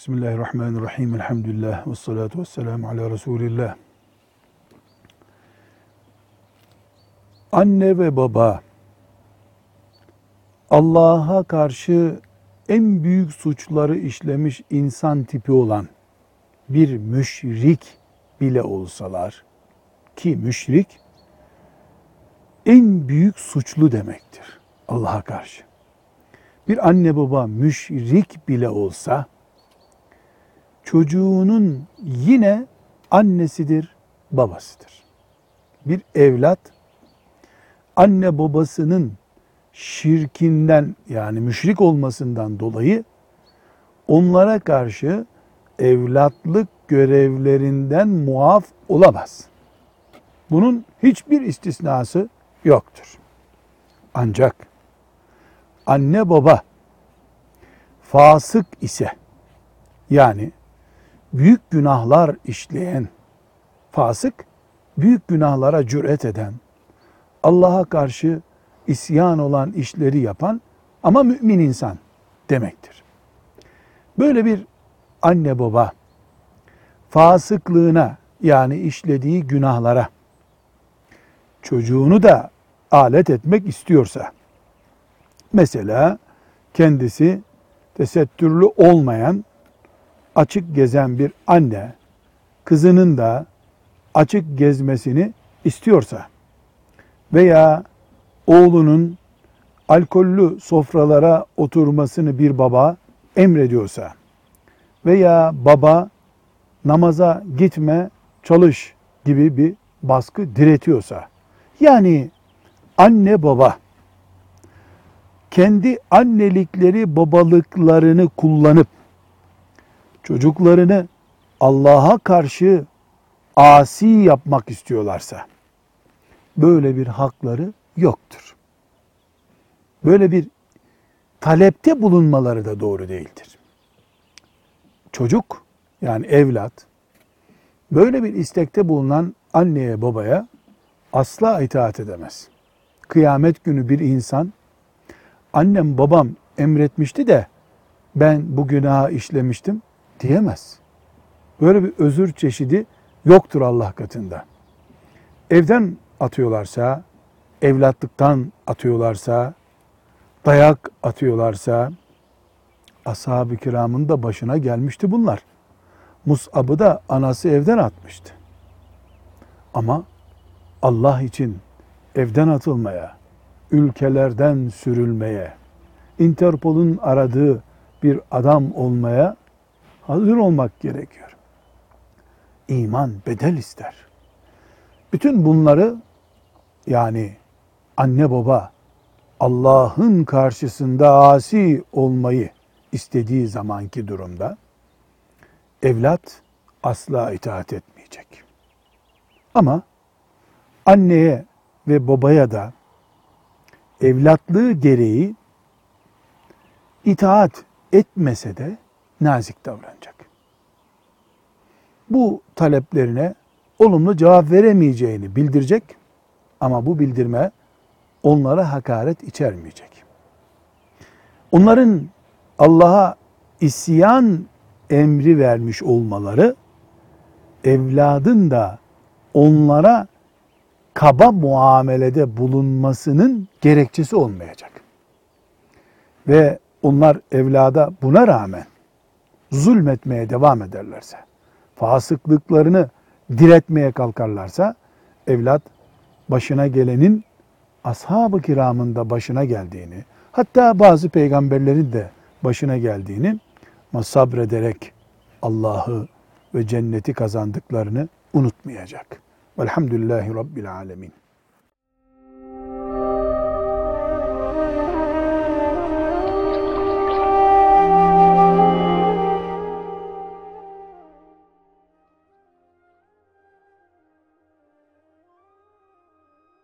Bismillahirrahmanirrahim. Elhamdülillah. Ve salatu ve selamu ala Resulillah. Anne ve baba Allah'a karşı en büyük suçları işlemiş insan tipi olan bir müşrik bile olsalar ki müşrik en büyük suçlu demektir Allah'a karşı. Bir anne baba müşrik bile olsa çocuğunun yine annesidir, babasıdır. Bir evlat anne babasının şirkinden yani müşrik olmasından dolayı onlara karşı evlatlık görevlerinden muaf olamaz. Bunun hiçbir istisnası yoktur. Ancak anne baba fasık ise yani büyük günahlar işleyen fasık, büyük günahlara cüret eden, Allah'a karşı isyan olan işleri yapan ama mümin insan demektir. Böyle bir anne baba fasıklığına yani işlediği günahlara çocuğunu da alet etmek istiyorsa mesela kendisi tesettürlü olmayan açık gezen bir anne kızının da açık gezmesini istiyorsa veya oğlunun alkollü sofralara oturmasını bir baba emrediyorsa veya baba namaza gitme, çalış gibi bir baskı diretiyorsa yani anne baba kendi annelikleri babalıklarını kullanıp çocuklarını Allah'a karşı asi yapmak istiyorlarsa böyle bir hakları yoktur. Böyle bir talepte bulunmaları da doğru değildir. Çocuk yani evlat böyle bir istekte bulunan anneye babaya asla itaat edemez. Kıyamet günü bir insan annem babam emretmişti de ben bu günahı işlemiştim diyemez. Böyle bir özür çeşidi yoktur Allah katında. Evden atıyorlarsa, evlatlıktan atıyorlarsa, dayak atıyorlarsa, ashab-ı kiramın da başına gelmişti bunlar. Mus'ab'ı da anası evden atmıştı. Ama Allah için evden atılmaya, ülkelerden sürülmeye, Interpol'un aradığı bir adam olmaya hazır olmak gerekiyor. İman bedel ister. Bütün bunları yani anne baba Allah'ın karşısında asi olmayı istediği zamanki durumda evlat asla itaat etmeyecek. Ama anneye ve babaya da evlatlığı gereği itaat etmese de nazik davranacak. Bu taleplerine olumlu cevap veremeyeceğini bildirecek ama bu bildirme onlara hakaret içermeyecek. Onların Allah'a isyan emri vermiş olmaları evladın da onlara kaba muamelede bulunmasının gerekçesi olmayacak. Ve onlar evlada buna rağmen zulmetmeye devam ederlerse, fasıklıklarını diretmeye kalkarlarsa, evlat başına gelenin ashab-ı kiramın da başına geldiğini, hatta bazı peygamberlerin de başına geldiğini ama sabrederek Allah'ı ve cenneti kazandıklarını unutmayacak. Velhamdülillahi Rabbil Alemin.